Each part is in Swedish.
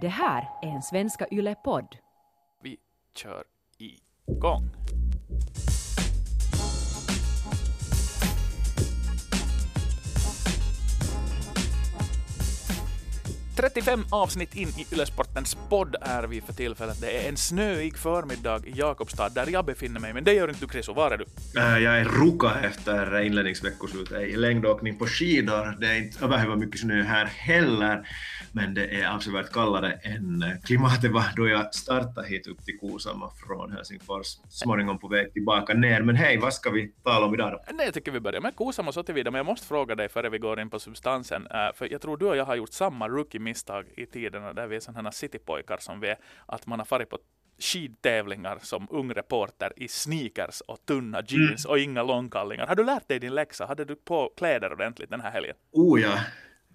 Det här är en Svenska Yle-podd. Vi kör igång. 35 avsnitt in i Ylesportens podd är vi för tillfället. Det är en snöig förmiddag i Jakobstad där jag befinner mig, men det gör inte du Chris, var är du? Äh, jag är ruka efter inledningsveckoslutet i längdåkning på skidor. Det är inte överhuvudtaget mycket snö här heller, men det är avsevärt kallare än klimatet var då jag startade hit upp till Kuusamo från Helsingfors, småningom på väg tillbaka ner. Men hej, vad ska vi tala om idag då? Nej, jag tycker vi börjar med Kuusamo så tillvida, men jag måste fråga dig före vi går in på substansen, äh, för jag tror du och jag har gjort samma rookie misstag i tiderna där vi är sådana citypojkar som vi är, att man har farit på skidtävlingar som ung reporter i sneakers och tunna jeans mm. och inga långkallingar. Har du lärt dig din läxa? Hade du på kläder ordentligt den här helgen? Oh ja,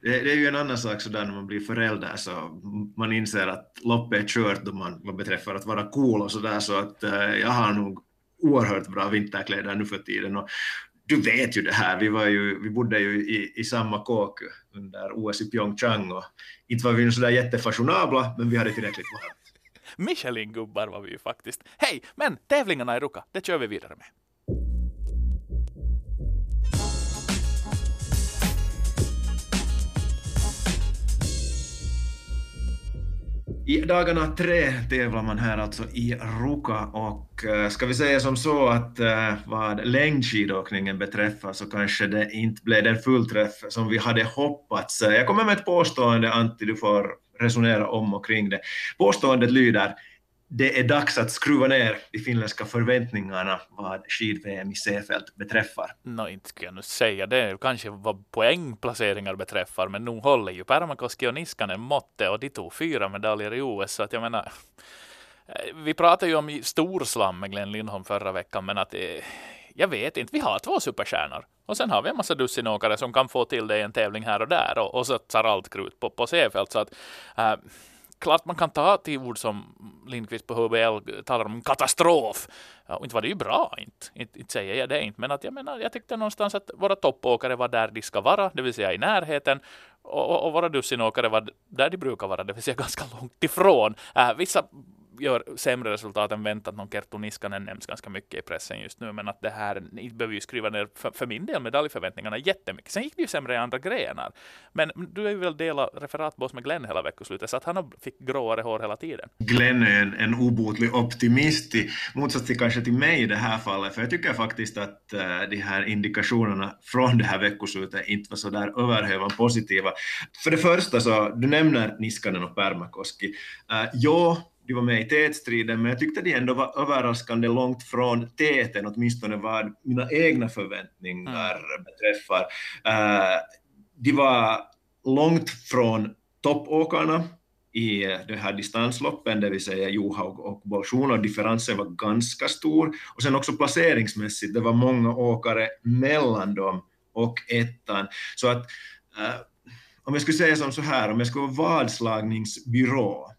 det, det, är ju en annan sak sådär när man blir förälder så man inser att loppet är kört då man, vad beträffar att vara cool och sådär så att uh, jag har nog oerhört bra vinterkläder nu för tiden och du vet ju det här, vi, var ju, vi bodde ju i, i samma kåk under OS i Pyeongchang och inte var vi sådär jättefashionabla, men vi hade tillräckligt varmt. Michelin-gubbar var vi ju faktiskt. Hej, men tävlingarna i Ruka, det kör vi vidare med. I dagarna tre tävlar man här alltså i Ruka och eh, ska vi säga som så att eh, vad längdskidåkningen beträffar så kanske det inte blev den fullträff som vi hade hoppats. Eh, jag kommer med ett påstående, Antti, du får resonera om och kring det. Påståendet lyder det är dags att skruva ner de finländska förväntningarna vad skid-VM i Seefeld beträffar. Nå, inte skulle jag nu säga det, kanske vad poängplaceringar beträffar, men nu håller ju Pärmäkoski och Niskanen måttet och de tog fyra medaljer i OS, så att jag menar, eh, vi pratade ju om storslam med Glenn Lindholm förra veckan, men att eh, jag vet inte, vi har två superstjärnor. Och sen har vi en massa dussinåkare som kan få till det i en tävling här och där och, och satsar allt krut på, på Seefeld, Så att, äh, klart man kan ta till ord som Lindqvist på HBL talar om katastrof. Ja, inte var det ju bra, inte, inte, inte säger jag det inte, men att jag menar, jag tyckte någonstans att våra toppåkare var där de ska vara, det vill säga i närheten, och, och, och våra dussinåkare var där de brukar vara, det vill säga ganska långt ifrån. Äh, vissa gör sämre resultat än väntat. Någon Kerttu Niskanen nämns ganska mycket i pressen just nu, men att det här ni behöver ju skriva ner för, för min del medaljförväntningarna jättemycket. Sen gick det ju sämre i andra grenar. Men du är ju väl dela referatbås med Glenn hela veckoslutet, så att han fick gråare hår hela tiden. Glenn är en, en obotlig optimist i motsats till kanske till mig i det här fallet, för jag tycker faktiskt att äh, de här indikationerna från det här veckoslutet inte var så där överhövan positiva. För det första så, du nämner Niskanen och Pärmäkoski. Äh, eh, ja, de var med i tätstriden, men jag tyckte de ändå var överraskande långt från täten, åtminstone vad mina egna förväntningar mm. beträffar. Uh, de var långt från toppåkarna i det här distansloppen, det vill säga Johaug och Bolsjun, och differensen var ganska stor. Och sen också placeringsmässigt, det var många åkare mellan dem och ettan. Så att uh, om jag skulle säga som så här, om jag skulle vara vadslagningsbyrå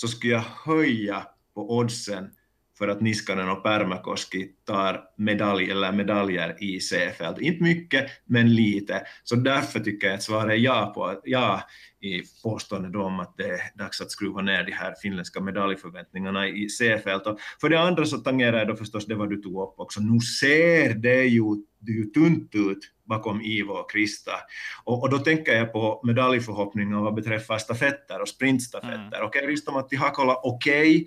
så skulle jag höja på oddsen för att Niskanen och Pärmäkoski tar medalj eller medaljer i C-fält. Inte mycket, men lite. Så därför tycker jag att svaret är ja, på, ja i påståendet om att det är dags att skruva ner de här finländska medaljförväntningarna i C-fält. För det andra så tangerar jag då förstås det vad du tog upp också. Nu ser det ju, det ju tunt ut bakom Ivo och Krista. Och, och, då tänker jag på medaljförhoppningar vad beträffar stafetter och sprintstafetter. Mm. Okej, okay, Risto-Matti Hakola, okej, okay,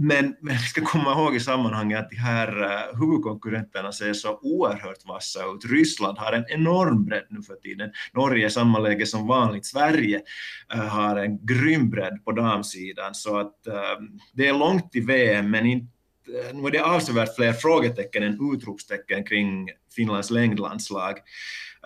men, men vi ska komma ihåg i sammanhanget att de här uh, huvudkonkurrenterna ser så oerhört vassa ut. Ryssland har en enorm bredd nu för tiden. Norge är samma läge som vanligt. Sverige uh, har en grym bredd på damsidan. Så att uh, det är långt i VM, men inte nu är det avsevärt fler frågetecken än utropstecken kring Finlands längdlandslag.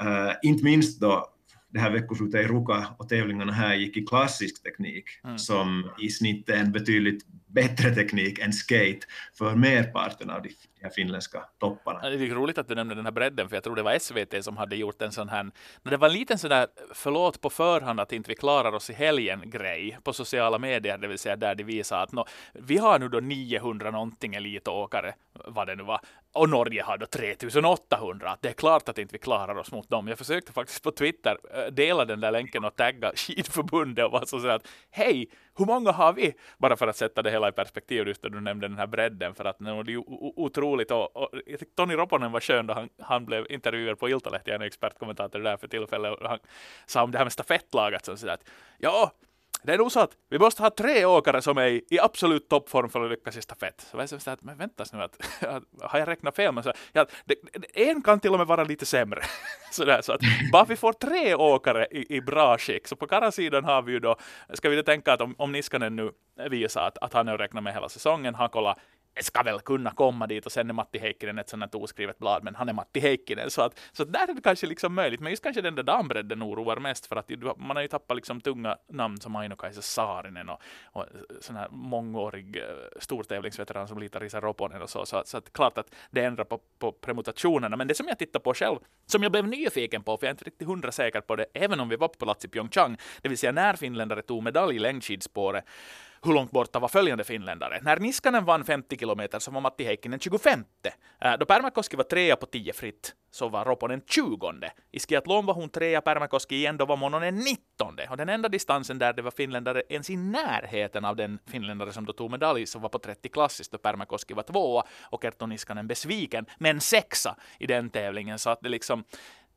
Uh, inte minst då det här veckoslutet i Ruka och tävlingarna här gick i klassisk teknik mm. som i snitt är en betydligt bättre teknik än skate för merparten av de här finländska topparna. Det är roligt att du nämnde den här bredden, för jag tror det var SVT som hade gjort en sån här, det var en liten sån där förlåt på förhand att inte vi klarar oss i helgen grej på sociala medier, det vill säga där de visar att no, vi har nu då 900 någonting elitåkare, vad det nu var, och Norge har då 3800. Det är klart att inte vi klarar oss mot dem. Jag försökte faktiskt på Twitter eh, dela den där länken och tagga skidförbundet och var så att hej, hur många har vi? Bara för att sätta det hela i perspektiv, just då du nämnde den här bredden, för att det är otroligt. Och, och Tony Roponen var skön då han, han blev intervjuad på Iltalehti, jag är en expertkommentator där för tillfället, och han sa om det här med stafettlaget, så att ja, det är nog så att vi måste ha tre åkare som är i, absolut toppform för att lyckas i stafett. Så jag så att, men vänta nu, att, har jag räknat fel? Men så, ja, det, en kan till och med vara lite sämre. så, där, så att bara vi får tre åkare i, i bra skick, så på karasidan har vi ju då, ska vi då tänka att om, om Niskanen nu visar att, att han har räknat med hela säsongen, han kollar ska väl kunna komma dit och sen är Matti Heikkinen ett sånt oskrivet blad, men han är Matti Heikkinen. Så, att, så där är det kanske liksom möjligt. Men just kanske den där dambredden oroar mest för att man har ju tappat liksom tunga namn som Aino-Kaisa Saarinen och, och sån här mångårig eh, stortävlingsveteran som litar Risa Roponen och så. Så, så att klart att det ändrar på, på premutationerna. Men det som jag tittar på själv, som jag blev nyfiken på, för jag är inte riktigt hundra säker på det, även om vi var på plats i Pyeongchang, det vill säga när finländare tog medalj i längdskidspåret, hur långt borta var följande finländare. När Niskanen vann 50 kilometer så var Matti Heikkinen 25. Äh, då Pärmäkoski var trea på 10 fritt så var Roponen 20. I skiathlon var hon trea, Pärmäkoski igen, då var Mononen 19. Och den enda distansen där det var finländare ens i närheten av den finländare som då tog medalj, som var på 30 klassiskt, då Pärmäkoski var tvåa och Kerttu Niskanen besviken, men sexa i den tävlingen. Så att det liksom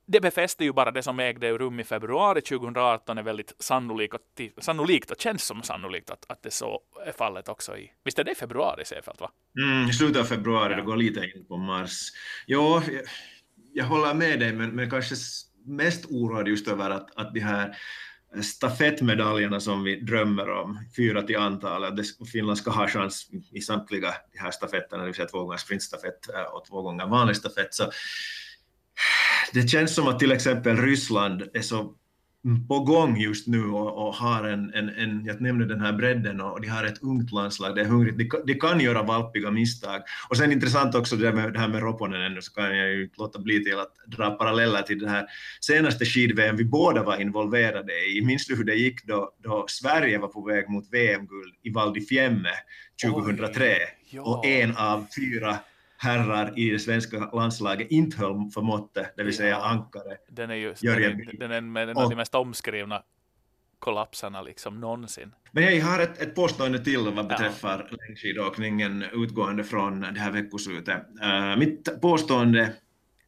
det befäster ju bara det som ägde rum i februari 2018 är väldigt sannolikt sannolikt och känns som sannolikt att, att det så är fallet också i, visst är det i februari Sefelt va? Mm, slutet av februari, ja. det går lite in på mars. Jo, jag, jag håller med dig, men, men kanske mest oroad just över att, att de här stafettmedaljerna som vi drömmer om, fyra till antal, att Finland ska ha chans i samtliga de här stafetterna, det vill säga två gånger sprintstafett eh, och två gånger vanlig stafett, så det känns som att till exempel Ryssland är så på gång just nu och, och har en, en, en, jag nämnde den här bredden och de har ett ungt landslag, det är hungrigt, de, de kan göra valpiga misstag. Och sen intressant också det, med, det här med Roponen ännu, så kan jag ju inte låta bli till att dra paralleller till det här senaste skid-VM vi båda var involverade i. Minns du hur det gick då, då Sverige var på väg mot VM-guld i Val di Fiemme 2003 Oj, ja. och en av fyra herrar i det svenska landslaget inte höll för måttet, det vill säga ankare. Den är ju den, den är en av de mest omskrivna kollapserna liksom någonsin. Men jag har ett, ett påstående till vad beträffar ja. längdskidåkningen utgående från det här veckoslutet. Uh, mitt påstående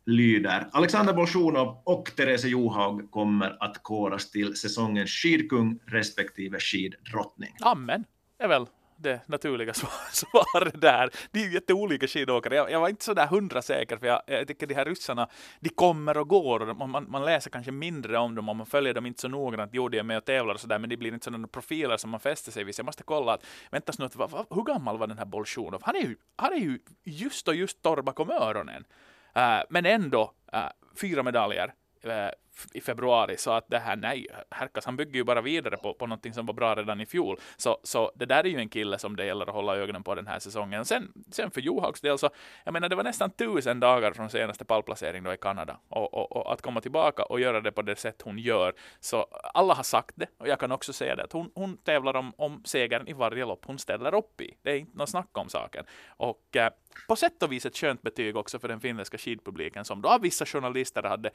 lyder Alexander Bolsjunov och Therese Johaug kommer att koras till säsongens skidkung respektive skiddrottning. Amen, är väl det naturliga svaret där. Det är ju jätteolika skidåkare. Jag, jag var inte så där hundra säker, för jag, jag tycker de här ryssarna, de kommer och går. Och man, man läser kanske mindre om dem och man följer dem inte så noggrant. Jo, de är med och tävlar och sådär, men de blir inte sådana profiler som man fäster sig vid. Så jag måste kolla att, vänta nu, va, va, hur gammal var den här Bolsjunov? Han är ju, han är ju just och just torr bakom öronen. Uh, men ändå, uh, fyra medaljer. Uh, i februari, så att det här, nej, Herkas, han bygger ju bara vidare på, på någonting som var bra redan i fjol. Så, så det där är ju en kille som det gäller att hålla ögonen på den här säsongen. Sen, sen för Johaugs del så, jag menar, det var nästan tusen dagar från senaste pallplacering då i Kanada. Och, och, och, att komma tillbaka och göra det på det sätt hon gör. Så alla har sagt det, och jag kan också säga det, att hon, hon tävlar om, om segern i varje lopp hon ställer upp i. Det är inte något snack om saken. Och eh, på sätt och vis ett skönt betyg också för den finländska skidpubliken som då av vissa journalister hade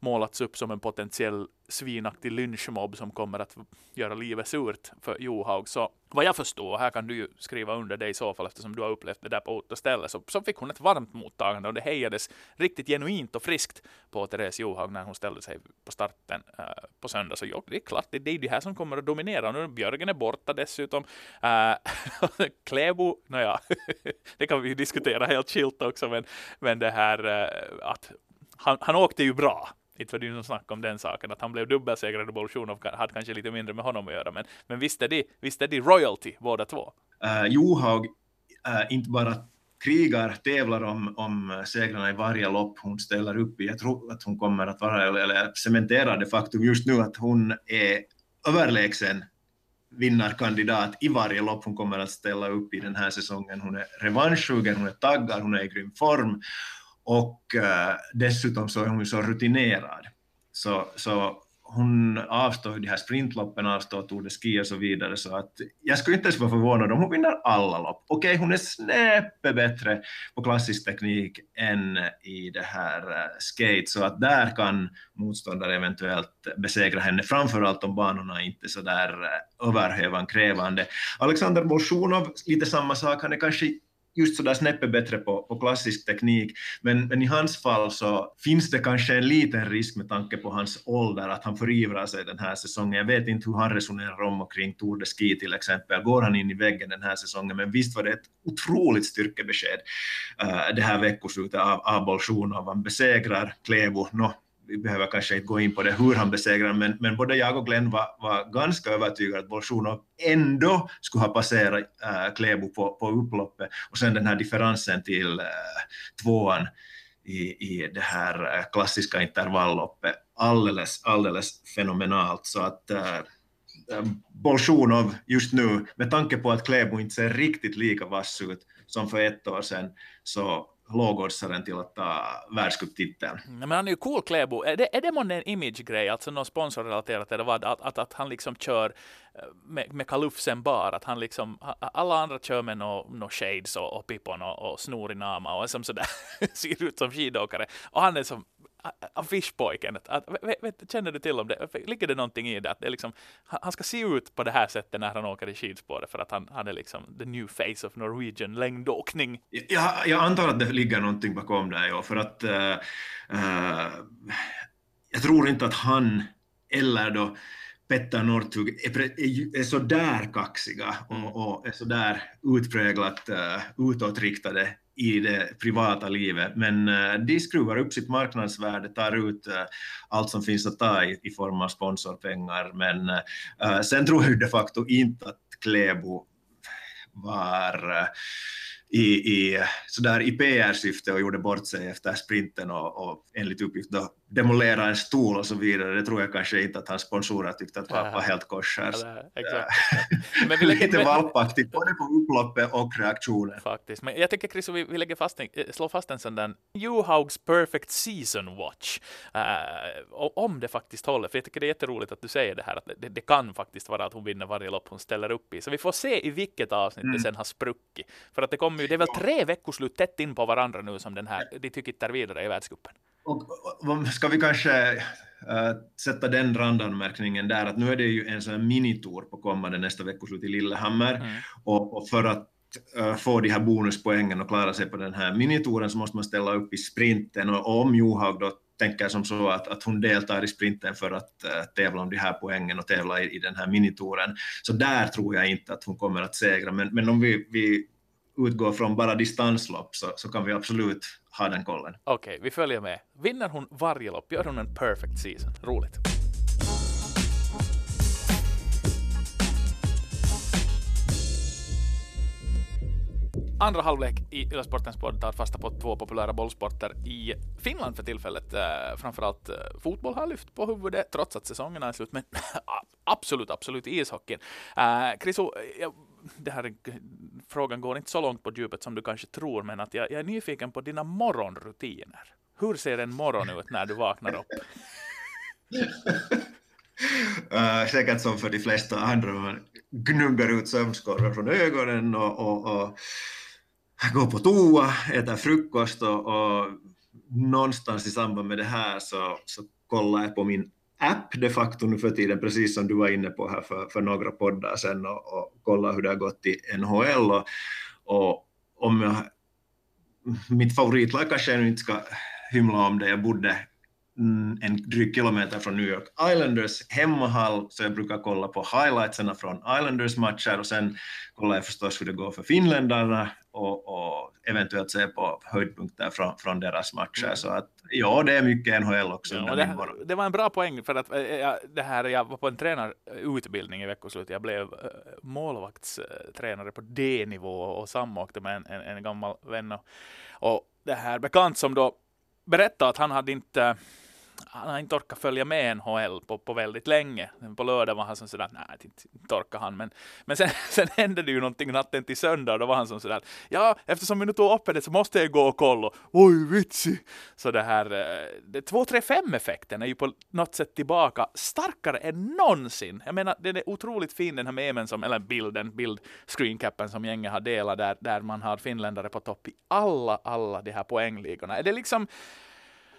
målats upp som som en potentiell svinaktig lynchmobb som kommer att göra livet surt för Johaug. Så vad jag förstår, här kan du ju skriva under det i så fall eftersom du har upplevt det där på ort och ställe, så, så fick hon ett varmt mottagande och det hejades riktigt genuint och friskt på Therese Johaug när hon ställde sig på starten uh, på söndag. Så ja, det är klart, det, det är det här som kommer att dominera. Nu Björgen är borta dessutom. Uh, Kläbo, nåja, det kan vi ju diskutera helt skilt också, men, men det här uh, att han, han åkte ju bra inte var det någon snack om den saken, att han blev dubbelsegrad och Bolsjunov hade kanske lite mindre med honom att göra, men, men visst, är det, visst är det royalty båda två? Eh, uh, Johaug uh, eh, inte bara krigar, tävlar om, om segrarna i varje lopp hon ställer upp i. Jag tror att hon kommer att vara, eller cementerar det faktum just nu att hon är överlägsen vinnarkandidat i varje lopp hon kommer att ställa upp i den här säsongen. Hon är revanschsugen, hon är taggad, hon är i grym form och uh, dessutom så är hon så rutinerad. Så, så hon avstår de här sprintloppen, avstår Tour de Ski och så vidare, så att jag skulle inte ens vara förvånad om hon vinner alla lopp. Okej, okay, hon är snäppet bättre på klassisk teknik än i det här eh, skate, så att där kan motståndare eventuellt besegra henne, framförallt om banorna inte så där eh, överhövan krävande. Alexander Bolsjunov, lite samma sak, han är kanske just sådär snäppet bättre på, på klassisk teknik, men, men i hans fall så finns det kanske en liten risk med tanke på hans ålder att han förivrar sig den här säsongen. Jag vet inte hur han resonerar om och kring Tour de Ski till exempel. Går han in i väggen den här säsongen? Men visst var det ett otroligt styrkebesked uh, det här veckoslutet av, av Bolsjunov. Han besegrar Klevo. No, vi behöver kanske inte gå in på det hur han besegrade men, men både jag och Glenn var, var ganska övertygade att Bolsjunov ändå skulle ha passerat äh, Kläbo på, på upploppet. Och sen den här differensen till äh, tvåan i, i det här äh, klassiska intervalloppet. Alldeles, alldeles fenomenalt. Så att äh, äh Bolsjunov just nu, med tanke på att Kläbo inte ser riktigt lika vass ut som för ett år sedan, så lågoddsaren till att ta världscuptiteln. Mm, men han är ju cool Kläbo. Är det, är det månne en image-grej, alltså någon sponsorrelaterat eller vad, att, att, att han liksom kör eh, med, med kalufsen bar, att han liksom, alla andra kör med några no shades och, och pippon och, och snor i nama och är som sådär, ser ut som skidåkare. Och han är som affischpojken. Att, vet, vet, känner du till om det? Ligger det någonting i det? Att det liksom, han ska se ut på det här sättet när han åker i skidspåret för att han, han är liksom the new face of Norwegian längdåkning. Jag, jag antar att det ligger någonting bakom det, ja, för att uh, uh, jag tror inte att han eller då Petter Northug är, är, är så där kaxiga och, och är så där utpräglat uh, utåtriktade i det privata livet, men eh, de skruvar upp sitt marknadsvärde, tar ut eh, allt som finns att ta i, i form av sponsorpengar, men eh, sen tror jag de facto inte att Kläbo var i, i, sådär i PR-syfte och gjorde bort sig efter sprinten och, och enligt uppgift då demolera en stol och så vidare. Det tror jag kanske inte att hans sponsorer tyckte att var, var helt kors här. Ja, men vi lägger, Lite valpaktigt både på upploppet och reaktionen. Faktiskt, men jag tycker Chris, vi, vi lägger fast en, eh, slår fast en sån där Johaugs Perfect Season Watch. Uh, om det faktiskt håller, för jag tycker det är jätteroligt att du säger det här, att det, det, kan faktiskt vara att hon vinner varje lopp hon ställer upp i. Så vi får se i vilket avsnitt mm. det sen har spruckit. För att det kommer det är väl tre veckoslut tätt in på varandra nu som den här, de tycker vidare i världscupen. Och, och, ska vi kanske äh, sätta den randanmärkningen där att nu är det ju en sån här minitour på kommande nästa veckoslut i Lillehammer mm. och, och, för att äh, få de här bonuspoängen och klara sig på den här minitouren så måste man ställa upp i sprinten och, och om Johaug då tänker som så att, att hon deltar i sprinten för att äh, tävla om de här poängen och tävla i, i den här minitouren. Så där tror jag inte att hon kommer att segra, men, men om vi, vi utgår från bara distanslopp så, så kan vi absolut ha den kollen. Okej, okay, vi följer med. Vinner hon varje lopp? Gör hon en perfect season? Roligt. Andra halvlek i Ylesportens podd tar fasta på två populära bollsporter i Finland för tillfället. Eh, framförallt eh, fotboll har lyft på huvudet trots att säsongen är slut, men absolut, absolut ishockeyn. Eh, Chriso, jag det här frågan går inte så långt på djupet som du kanske tror, men att jag, jag är nyfiken på dina morgonrutiner. Hur ser en morgon ut när du vaknar upp? uh, säkert som för de flesta andra, man gnuggar ut sömnskorrar från ögonen och, och, och går på toa, äter frukost och, och någonstans i samband med det här så, så kollar jag på min app de facto nu för tiden, precis som du var inne på här för, för några poddar sedan och, och kolla hur det har gått i NHL och, och om jag, mitt favoritlag kanske jag inte ska hymla om det, jag bodde Mm, en dryg kilometer från New York Islanders hemmahall, så jag brukar kolla på highlightserna från Islanders matcher och sen kollar jag förstås hur det går för finländarna och, och eventuellt se på höjdpunkter från, från deras matcher. Mm. Så att ja, det är mycket NHL också. Ja, det, det, var en bra poäng för att eh, jag, det här, jag var på en tränarutbildning i veckoslutet. Jag blev uh, målvaktstränare på D-nivå och samåkte med en, en, en gammal vän och, och det här bekant som då berättade att han hade inte han har inte orkat följa med NHL på, på väldigt länge. På lördag var han som sådär, nej, inte, inte orkar han. Men, men sen, sen hände eh, det ju någonting natten till söndag och då var han som sådär, ja, eftersom vi nu tog upp det så måste jag gå och kolla. Oj, vitsi! Så det här, det 2-3-5-effekten är ju på något sätt tillbaka starkare än någonsin. Jag menar, den är otroligt fin den här memen som, eller bilden, bild, screencappen som gänget har delat där, där man har finländare på topp i alla, alla de här poängligorna. Är det liksom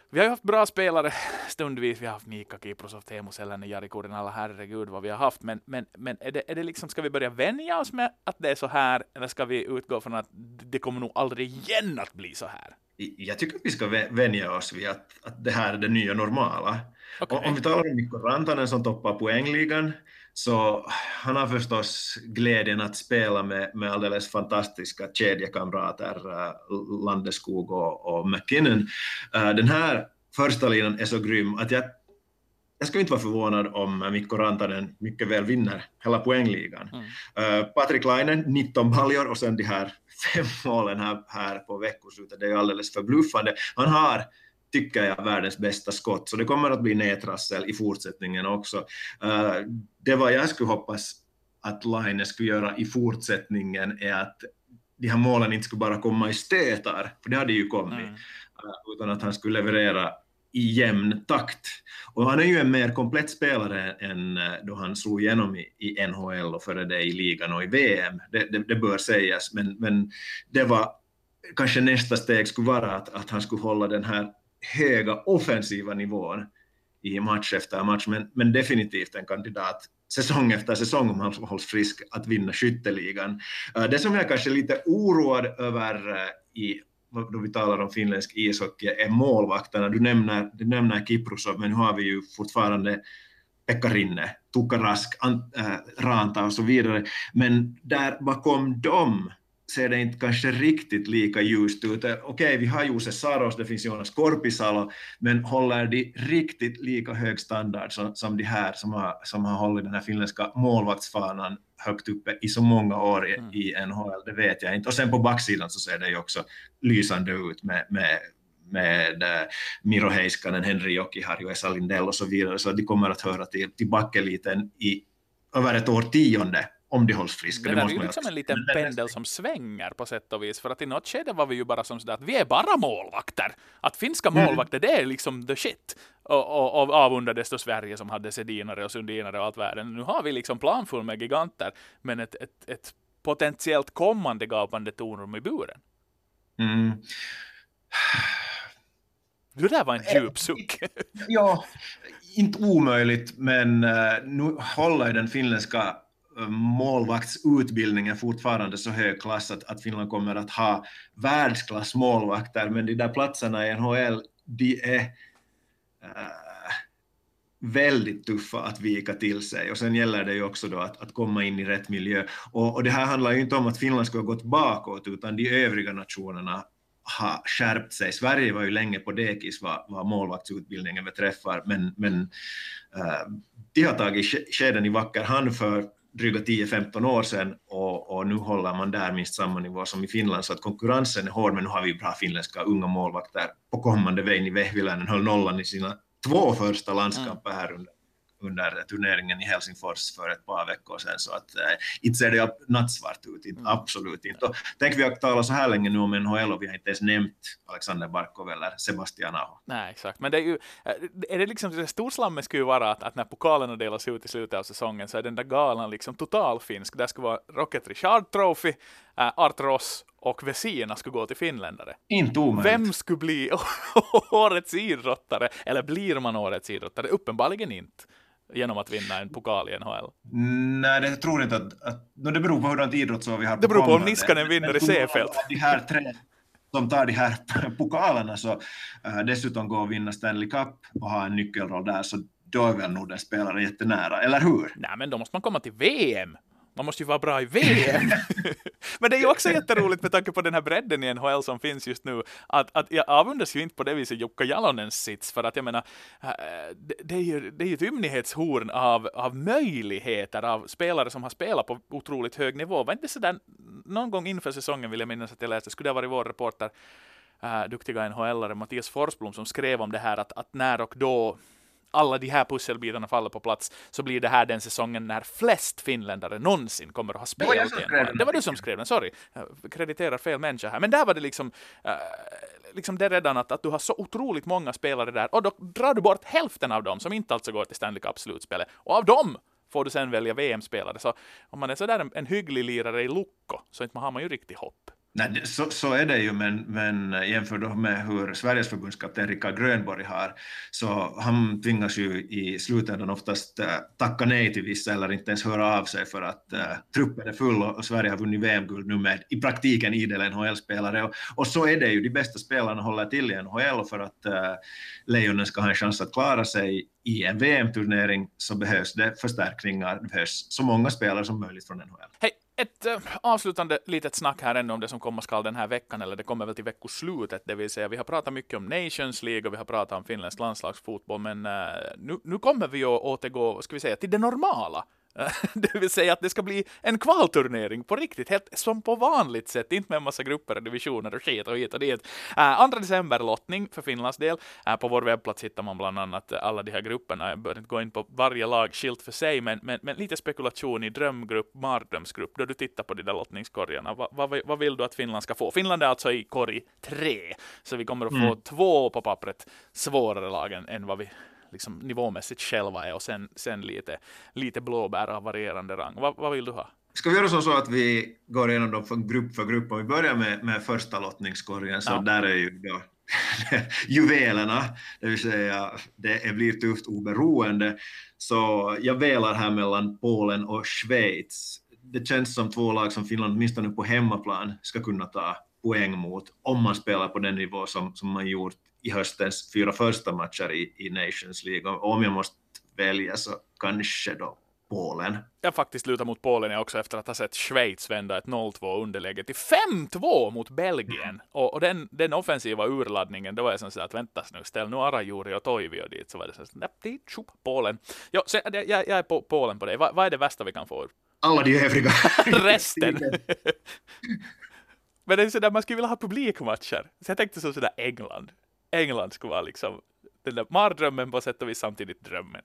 vi har ju haft bra spelare stundvis. Vi har haft Mika Kiprosov, Teemu Selänne, Jari Kurinala, herregud vad vi har haft. Men, men, men är, det, är det liksom, ska vi börja vänja oss med att det är så här, eller ska vi utgå från att det kommer nog aldrig igen att bli så här? Jag tycker att vi ska vänja oss vid att, att det här är det nya normala. Okay. Om vi talar om Mikko Rantanen som toppar poängligan, så han har förstås glädjen att spela med, med alldeles fantastiska kedjekamrater, uh, Landeskog och, och McKinnon. Uh, den här första linan är så grym att jag, jag skulle inte vara förvånad om Mikko Rantanen mycket väl vinner hela poängligan. Mm. Uh, Patrik Lainen, 19 baljor och sen de här fem målen här, här på veckoslutet, det är ju alldeles förbluffande. Han har tycker jag, världens bästa skott, så det kommer att bli nedtrassel i fortsättningen också. Uh, det vad jag skulle hoppas att Line skulle göra i fortsättningen är att de här målen inte skulle bara komma i stötar, för det hade ju kommit, mm. uh, utan att han skulle leverera i jämn takt. Och han är ju en mer komplett spelare än eh, då han slog igenom i, i NHL och före det i ligan och i VM. Det, det, det, bör sägas, men, men det var kanske nästa steg skulle vara att, att han skulle hålla den här höga offensiva nivån i match efter match, men, men definitivt en kandidat säsong efter säsong om han hålls frisk att vinna skytteligan. Eh, det som jag kanske är lite oroad över eh, i då vi talar om finländsk ishockey är målvakterna. Du nämner, du nämner Kiprusov, men nu har vi ju fortfarande Pekka Rinne, Tukka Rask, äh, Ranta och så vidare. Men där bakom dem ser det inte kanske riktigt lika ljust ut. Okej, okay, vi har Jose Saros, det finns Jonas Korpisalo, men håller de riktigt lika hög standard som, som de här som har, som har hållit den här finländska målvaktsfanan högt uppe i så många år i, mm. i NHL, det vet jag inte. Och sen på backsidan så ser det ju också lysande ut med, med med äh, Miro Heiskanen, Henri Jokiharju, Esa Lindell och så vidare, så de kommer att höra till, till backeliten i över ett årtionde om de hålls friska. Det, det är ju liksom en liten pendel som svänger på sätt och vis, för att i något skede var vi ju bara som sådär att vi är bara målvakter. Att finska mm. målvakter, det är liksom the shit. Och, och, och avundades då Sverige som hade Sedinare och Sundinare och allt världen. Nu har vi liksom planfull med giganter, men ett, ett, ett potentiellt kommande gapande tornrum i buren. Mm. Det där var en djup eh, suck. ja, inte omöjligt, men uh, nu håller den finländska målvaktsutbildningen fortfarande så hög klass att, att Finland kommer att ha världsklassmålvakter, men de där platserna i NHL, de är äh, väldigt tuffa att vika till sig och sen gäller det ju också då att, att komma in i rätt miljö. Och, och det här handlar ju inte om att Finland skulle ha gått bakåt utan de övriga nationerna har skärpt sig. Sverige var ju länge på dekis vad, vad målvaktsutbildningen beträffar, men, men äh, de har tagit skeden i vacker hand för dryga 10-15 år sedan och, och, nu håller man där minst samma nivå som i Finland så att konkurrensen är hård men nu har vi bra finländska unga målvakter på kommande väg. Vehviläinen höll nollan i sina två första landskamper här under under turneringen i Helsingfors för ett par veckor sedan, så att eh, inte ser det nattsvart ut, inte, mm. absolut inte. Och tänk vi har talat så här länge nu om NHL och vi har inte ens nämnt Alexander Barkov eller Sebastian Aho. Nej, exakt, men det är ju, eh, är det liksom, det storslammet skulle ju vara att, att när pokalerna delas ut i slutet av säsongen så är den där galan liksom totalfinsk, där skulle vara Rocket Richard Trophy, Art Ross och Vesina skulle gå till finländare. Inte omöjligt. Vem skulle bli årets idrottare? Eller blir man årets idrottare? Uppenbarligen inte genom att vinna en pokal i NHL? Nej, det tror jag inte att... att no, det beror på hurdant idrottsår vi har. Det beror på om Niskanen vinner i Seefeld. De här tre som tar de här pokalerna så uh, dessutom går och vinna Stanley Cup och ha en nyckelroll där, så då är väl nog den spelaren jättenära, eller hur? Nej, men då måste man komma till VM. Man måste ju vara bra i VM. Men det är ju också jätteroligt med tanke på den här bredden i NHL som finns just nu, att, att jag avundas ju inte på det viset Jukka Jalonens sits, för att jag menar, äh, det, det är ju det är ett ymnighetshorn av, av möjligheter av spelare som har spelat på otroligt hög nivå. Var inte sådär, någon gång inför säsongen vill jag minnas att jag läste, skulle det ha varit vår reporter, äh, duktiga NHL-are, Mattias Forsblom, som skrev om det här att, att när och då alla de här pusselbitarna faller på plats så blir det här den säsongen när flest finländare någonsin kommer att ha spelat det som det var du som skrev den, sorry. Jag krediterar fel människa här. Men där var det liksom, uh, liksom det redan att, att du har så otroligt många spelare där och då drar du bort hälften av dem som inte alltså går till Stanley Cup-slutspelet. Och av dem får du sen välja VM-spelare. Så om man är sådär en, en hygglig lirare i Lukko så inte har man ju riktigt hopp. Nej, så, så är det ju, men, men jämför då med hur Sveriges förbundskapten Rickard Grönborg har, så han tvingas ju i slutändan oftast äh, tacka nej till vissa eller inte ens höra av sig för att äh, truppen är full och, och Sverige har vunnit VM-guld nu med i praktiken idel NHL-spelare. Och, och, så är det ju, de bästa spelarna håller till i NHL för att äh, Lejonen ska ha en chans att klara sig i en VM-turnering så behövs det förstärkningar, det behövs så många spelare som möjligt från NHL. Hej, ett äh, avslutande litet snack här ännu om det som komma skall den här veckan, eller det kommer väl till veckoslutet, det vill säga vi har pratat mycket om Nations League och vi har pratat om finländsk landslagsfotboll, men äh, nu, nu kommer vi att återgå, ska vi säga, till det normala. det vill säga att det ska bli en kvalturnering på riktigt, helt som på vanligt sätt, inte med en massa grupper och divisioner och skit och hit och dit. Uh, 2 december lottning för Finlands del. Uh, på vår webbplats hittar man bland annat alla de här grupperna. Jag bör inte gå in på varje lag skilt för sig, men, men, men lite spekulation i drömgrupp, mardrömsgrupp, då du tittar på de där lottningskorgarna. Va, va, vad vill du att Finland ska få? Finland är alltså i korg tre, så vi kommer att få mm. två på pappret svårare lag än, än vad vi liksom nivåmässigt själva är och sen, sen lite, lite blåbär av varierande rang. Va, vad vill du ha? Ska vi göra så, så att vi går igenom dem för grupp för grupp? Om vi börjar med, med första lottningskorgen, så ja. där är ju då juvelerna, det vill säga det blir tufft oberoende. Så jag velar här mellan Polen och Schweiz. Det känns som två lag som Finland åtminstone på hemmaplan ska kunna ta poäng mot om man spelar på den nivå som, som man gjort i höstens fyra första matcher i, i Nations League. Och om jag måste välja så kanske då Polen. Jag faktiskt lutar mot Polen jag också efter att ha sett Schweiz vända ett 0-2 underläge till 5-2 mot Belgien. Mm. Och, och, den, den offensiva urladdningen, då var jag så att vänta nu, ställ nu Arajuri och Toivio dit. Så var det så att tjup, Polen. Jo, så, jag, jag är på Polen på det. Va, vad är det värsta vi kan få? Alla de övriga. Resten. Men det är sådär, man skulle vilja ha publikmatcher. Så jag tänkte så sådär England. England skulle vara liksom den där mardrömmen på sätt och vis samtidigt drömmen.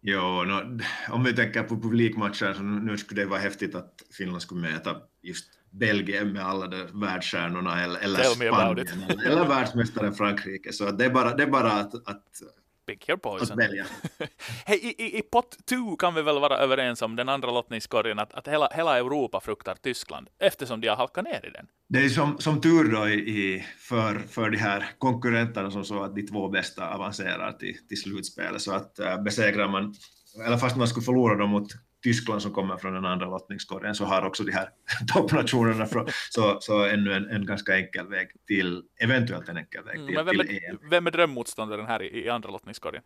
Jo, no, om vi tänker på publikmatcher så nu skulle det vara häftigt att Finland skulle möta just Belgien med alla de världsstjärnorna eller, eller Spanien eller, eller världsmästaren Frankrike. Så det är bara, det är bara att, att Pick your poison. Hej, i, i, i pott 2 kan vi väl vara överens om den andra lottningskorgen att, att hela, hela Europa fruktar Tyskland eftersom de har halkat ner i den. Det är som, som tur då i, för, för de här konkurrenterna som så att de två bästa avancerar till, till slutspelet så att äh, besegrar man, eller fast man skulle förlora dem mot Tyskland som kommer från den andra lottningskorgen så har också de här toppnationerna från, så, så ännu en, en ganska enkel väg till, eventuellt en enkel väg mm, till, mm, vem, till EM. Vem är drömmotståndaren här i, i andra lottningskorgen?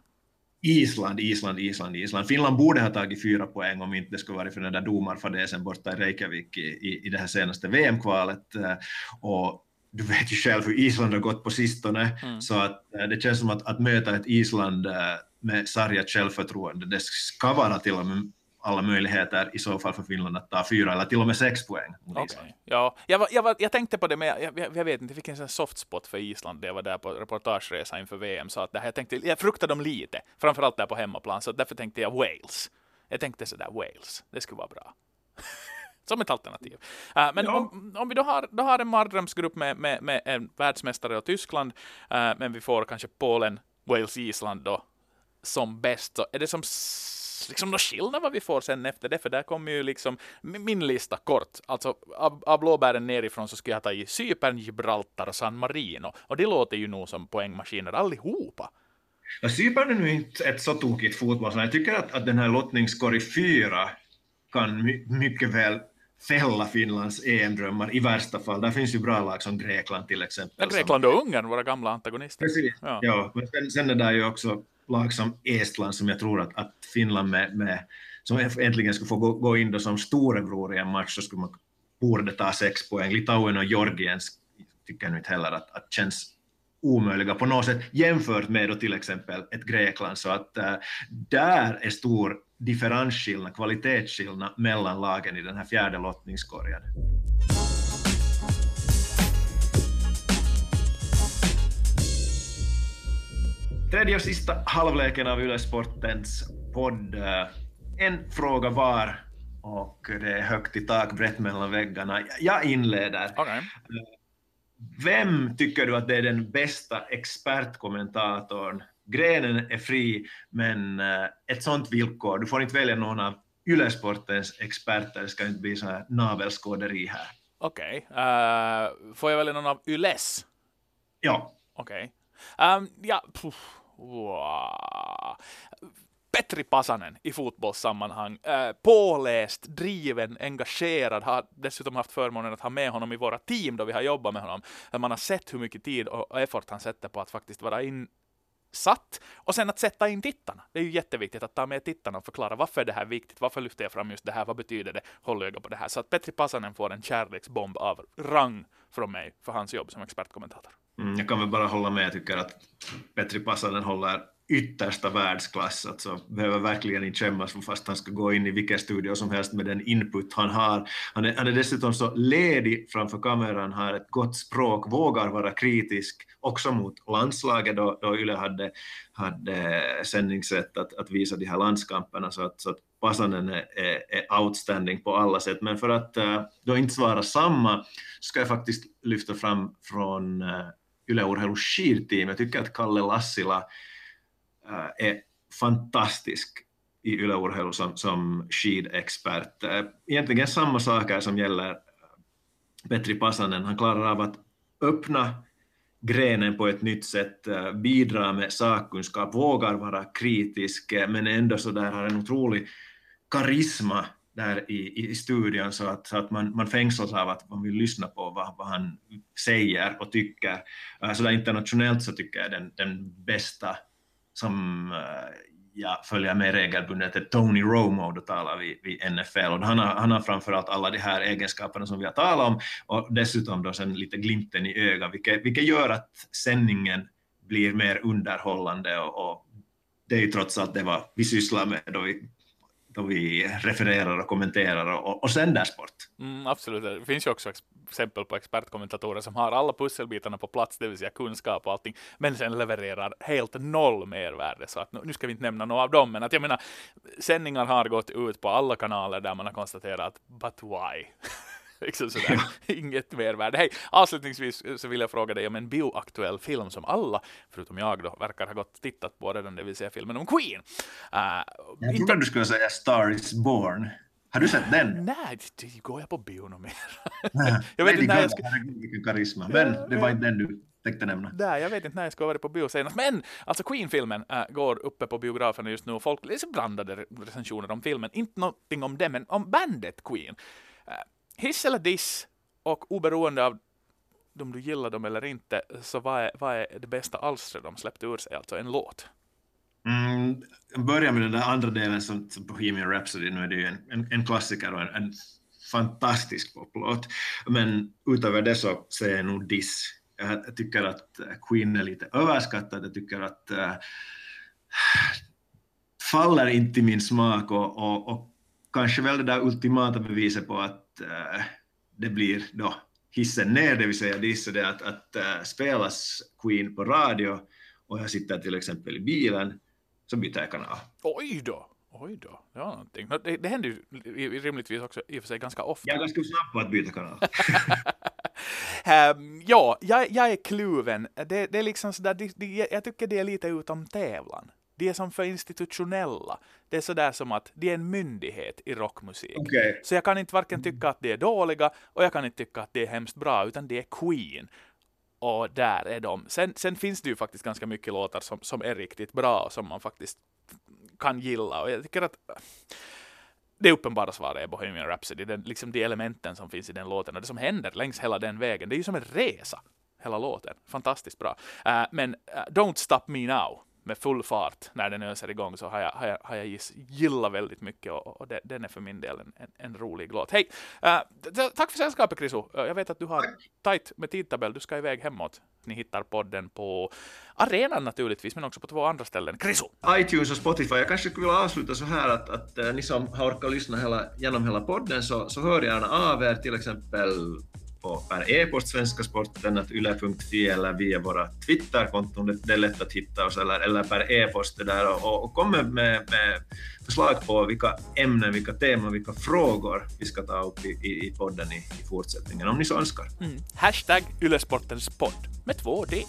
Island, Island, Island, Island. Finland borde ha tagit fyra poäng om inte det skulle varit för den där domarfadäsen borta i Reykjavik i, i, i det här senaste VM-kvalet. Eh, och du vet ju själv hur Island har gått på sistone, mm. så att eh, det känns som att, att möta ett Island eh, med sargat självförtroende, det ska vara till och med alla möjligheter i så fall för Finland att ta fyra eller till och med sex poäng. Okay. Ja, jag, var, jag, var, jag tänkte på det, men jag, jag, jag vet inte, jag fick en sån soft spot för Island jag var där på reportageresa inför VM, så att det här, jag, tänkte, jag fruktade dem lite, framförallt där på hemmaplan, så därför tänkte jag Wales. Jag tänkte sådär Wales, det skulle vara bra. Som ett alternativ. Uh, men ja. om, om, vi då har, då har en mardrömsgrupp med, med, med en världsmästare och Tyskland, uh, men vi får kanske Polen, Wales, Island då som bäst, så är det som liksom någon skillnad vad vi får sen efter det, för där kommer ju liksom min lista kort. Alltså av, av blåbären nerifrån så skulle jag ta i Cypern, Gibraltar och San Marino. Och det låter ju nog som poängmaskiner allihopa. Ja, Cypern är nu inte ett så tokigt fotboll, så jag tycker att, att den här lottningskorg 4 kan my mycket väl fälla Finlands EM-drömmar i värsta fall. Där finns ju bra lag som Grekland till exempel. Ja, Grekland och Ungern, våra gamla antagonister. Precis, ja. ja men sen, sen är det ju också lag som Estland som jag tror att, att Finland med, med, som äntligen skulle få gå, gå in då som storebror i en match så skulle man borde ta sex poäng. Litauen och Georgien tycker jag nu inte heller att, att känns omöjliga på något sätt jämfört med då till exempel ett Grekland. Så att äh, där är stor differensskillnad, kvalitetsskillnad mellan lagen i den här fjärde lottningskorgen. Tredje och sista halvleken av Yle Sportens podd. En fråga var och det är högt i tak, brett mellan väggarna. Jag inleder. Okay. Vem tycker du att det är den bästa expertkommentatorn? Grenen är fri, men eh, ett sånt villkor, du får inte välja någon av Ylesportens experter, det ska inte bli så här navelskåderi här. Okej, okay. uh, eh, får jag välja någon av Yles? Ja. Okej. Okay. Um, ja, wow. Petri Pasanen i fotbollssammanhang. Eh, påläst, driven, engagerad, har dessutom haft förmånen att ha med honom i våra team då vi har jobbat med honom. Man har sett hur mycket tid och effort han sätter på att faktiskt vara insatt och sen att sätta in tittarna. Det är ju jätteviktigt att ta med tittarna och förklara varför det här är viktigt, varför lyfter jag fram just det här, vad betyder det, håll öga på det här. Så att Petri Pasanen får en kärleksbomb av rang från mig för hans jobb som expertkommentator. Mm, jag kan väl bara hålla med, jag tycker att Petri Passanen håller yttersta världsklass, alltså behöver verkligen inte skämmas för fast han ska gå in i vilken studio som helst med den input han har. Han är, han är dessutom så ledig framför kameran, har ett gott språk, vågar vara kritisk, också mot landslaget då, då Yle hade, hade sändningsrätt att, att visa de här landskamperna, så att, så att Pasanen är, är, är, outstanding på alla sätt. Men för att eh, då inte svara samma, ska jag faktiskt lyfta fram från eh, Yle Urheilu skidteam. Jag tycker att Kalle Lassila Äh, är fantastisk i yleurheilu som, som skidexpert. Äh, egentligen samma saker som gäller äh, Petri Pasanen. Han klarar av att öppna grenen på ett nytt sätt, äh, bidra med sakkunskap, vågar vara kritisk, äh, men ändå så där har en otrolig karisma där i, i studion så att, så att man, man fängslas av att man vill lyssna på vad, vad han säger och tycker. Äh, så där internationellt så tycker jag den, den bästa som äh, jag följer med regelbundet är Tony Romo, då talar vi, vi NFL. Och han, har, han har framförallt alla de här egenskaperna som vi har talat om och dessutom då sen lite glimten i ögat, vilket, vilket gör att sändningen blir mer underhållande och, och det är ju trots allt det vad vi sysslar med då vi då vi refererar och kommenterar och, och sänder sport. Mm, absolut, det finns ju också exempel på expertkommentatorer som har alla pusselbitarna på plats, det vill säga kunskap och allting, men sen levererar helt noll mervärde. Så att nu ska vi inte nämna några av dem, men att jag menar, sändningar har gått ut på alla kanaler där man har konstaterat, but why? liksom sådär. Inget mervärde. Hej, avslutningsvis så vill jag fråga dig om en bioaktuell film som alla, förutom jag då, verkar ha gått och tittat på redan, det vill säga filmen om Queen. Uh, jag trodde du skulle säga Star is born. Har du sett den? Nej, det går jag på bio något mer. jag vet inte när jag ska... Herregud, karisma. Men det var inte den du tänkte nämna. Nej, jag vet inte när jag ska vara på bio senast. Men alltså Queen-filmen äh, går uppe på biograferna just nu folk läser blandade recensioner om filmen. Inte någonting om det, men om bandet Queen. Äh, hiss eller diss och oberoende av om du gillar dem eller inte, så vad är, vad är det bästa alstret de släppte ur sig, alltså en låt? Mm, börja med den där andra delen som, som Bohemian Rhapsody, nu är det ju en, en, en klassiker och en, en fantastisk poplåt. Men utöver det så säger jag nog diss. Jag tycker att eh, Queen är lite överskattad, jag tycker att äh, faller inte i min smak och, och, och kanske väl det där ultimata beviset på att äh, det blir då hissen ner, det vill säga dissa det att, att äh, spelas Queen på radio och jag sitter till exempel i bilen så byter jag kanal. Oj då! Oj då, det var någonting. Det, det händer ju rimligtvis också i och för sig ganska ofta. Jag är ganska snabb på att byta kanal. um, ja, jag, jag, är kluven. Det, det är liksom sådär, det, det, jag tycker det är lite utom tävlan. De är som för institutionella. Det är sådär som att de är en myndighet i rockmusik. Okay. Så jag kan inte varken tycka att de är dåliga och jag kan inte tycka att det är hemskt bra, utan det är Queen. Och där är de. Sen, sen finns det ju faktiskt ganska mycket låtar som, som är riktigt bra och som man faktiskt kan gilla. Och jag tycker att det uppenbara svaret är Bohemian Rhapsody. Den, liksom de elementen som finns i den låten och det som händer längs hela den vägen. Det är ju som en resa, hela låten. Fantastiskt bra. Uh, men uh, Don't Stop Me Now med full fart när den öser igång så har jag, har jag, har jag gillat väldigt mycket och, och det, den är för min del en, en, en rolig låt. Hej! Uh, tack för sällskapet Kriso. Uh, jag vet att du har tajt med tidtabell. Du ska iväg hemåt. Ni hittar podden på arenan naturligtvis, men också på två andra ställen. Kriso! iTunes och Spotify. Jag kanske skulle vilja avsluta så här att, att uh, ni som har orkat lyssna hela, genom hela podden så, så hör gärna av er till exempel på per e-post svenskasporten yle.fi eller via våra Twitterkonton. Det är lätt att hitta oss eller, eller per e-post där och, och kom med, med förslag på vilka ämnen, vilka teman, vilka frågor vi ska ta upp i, i, i podden i, i fortsättningen om ni så önskar. Mm. Hashtag Ylesportens podd med två D.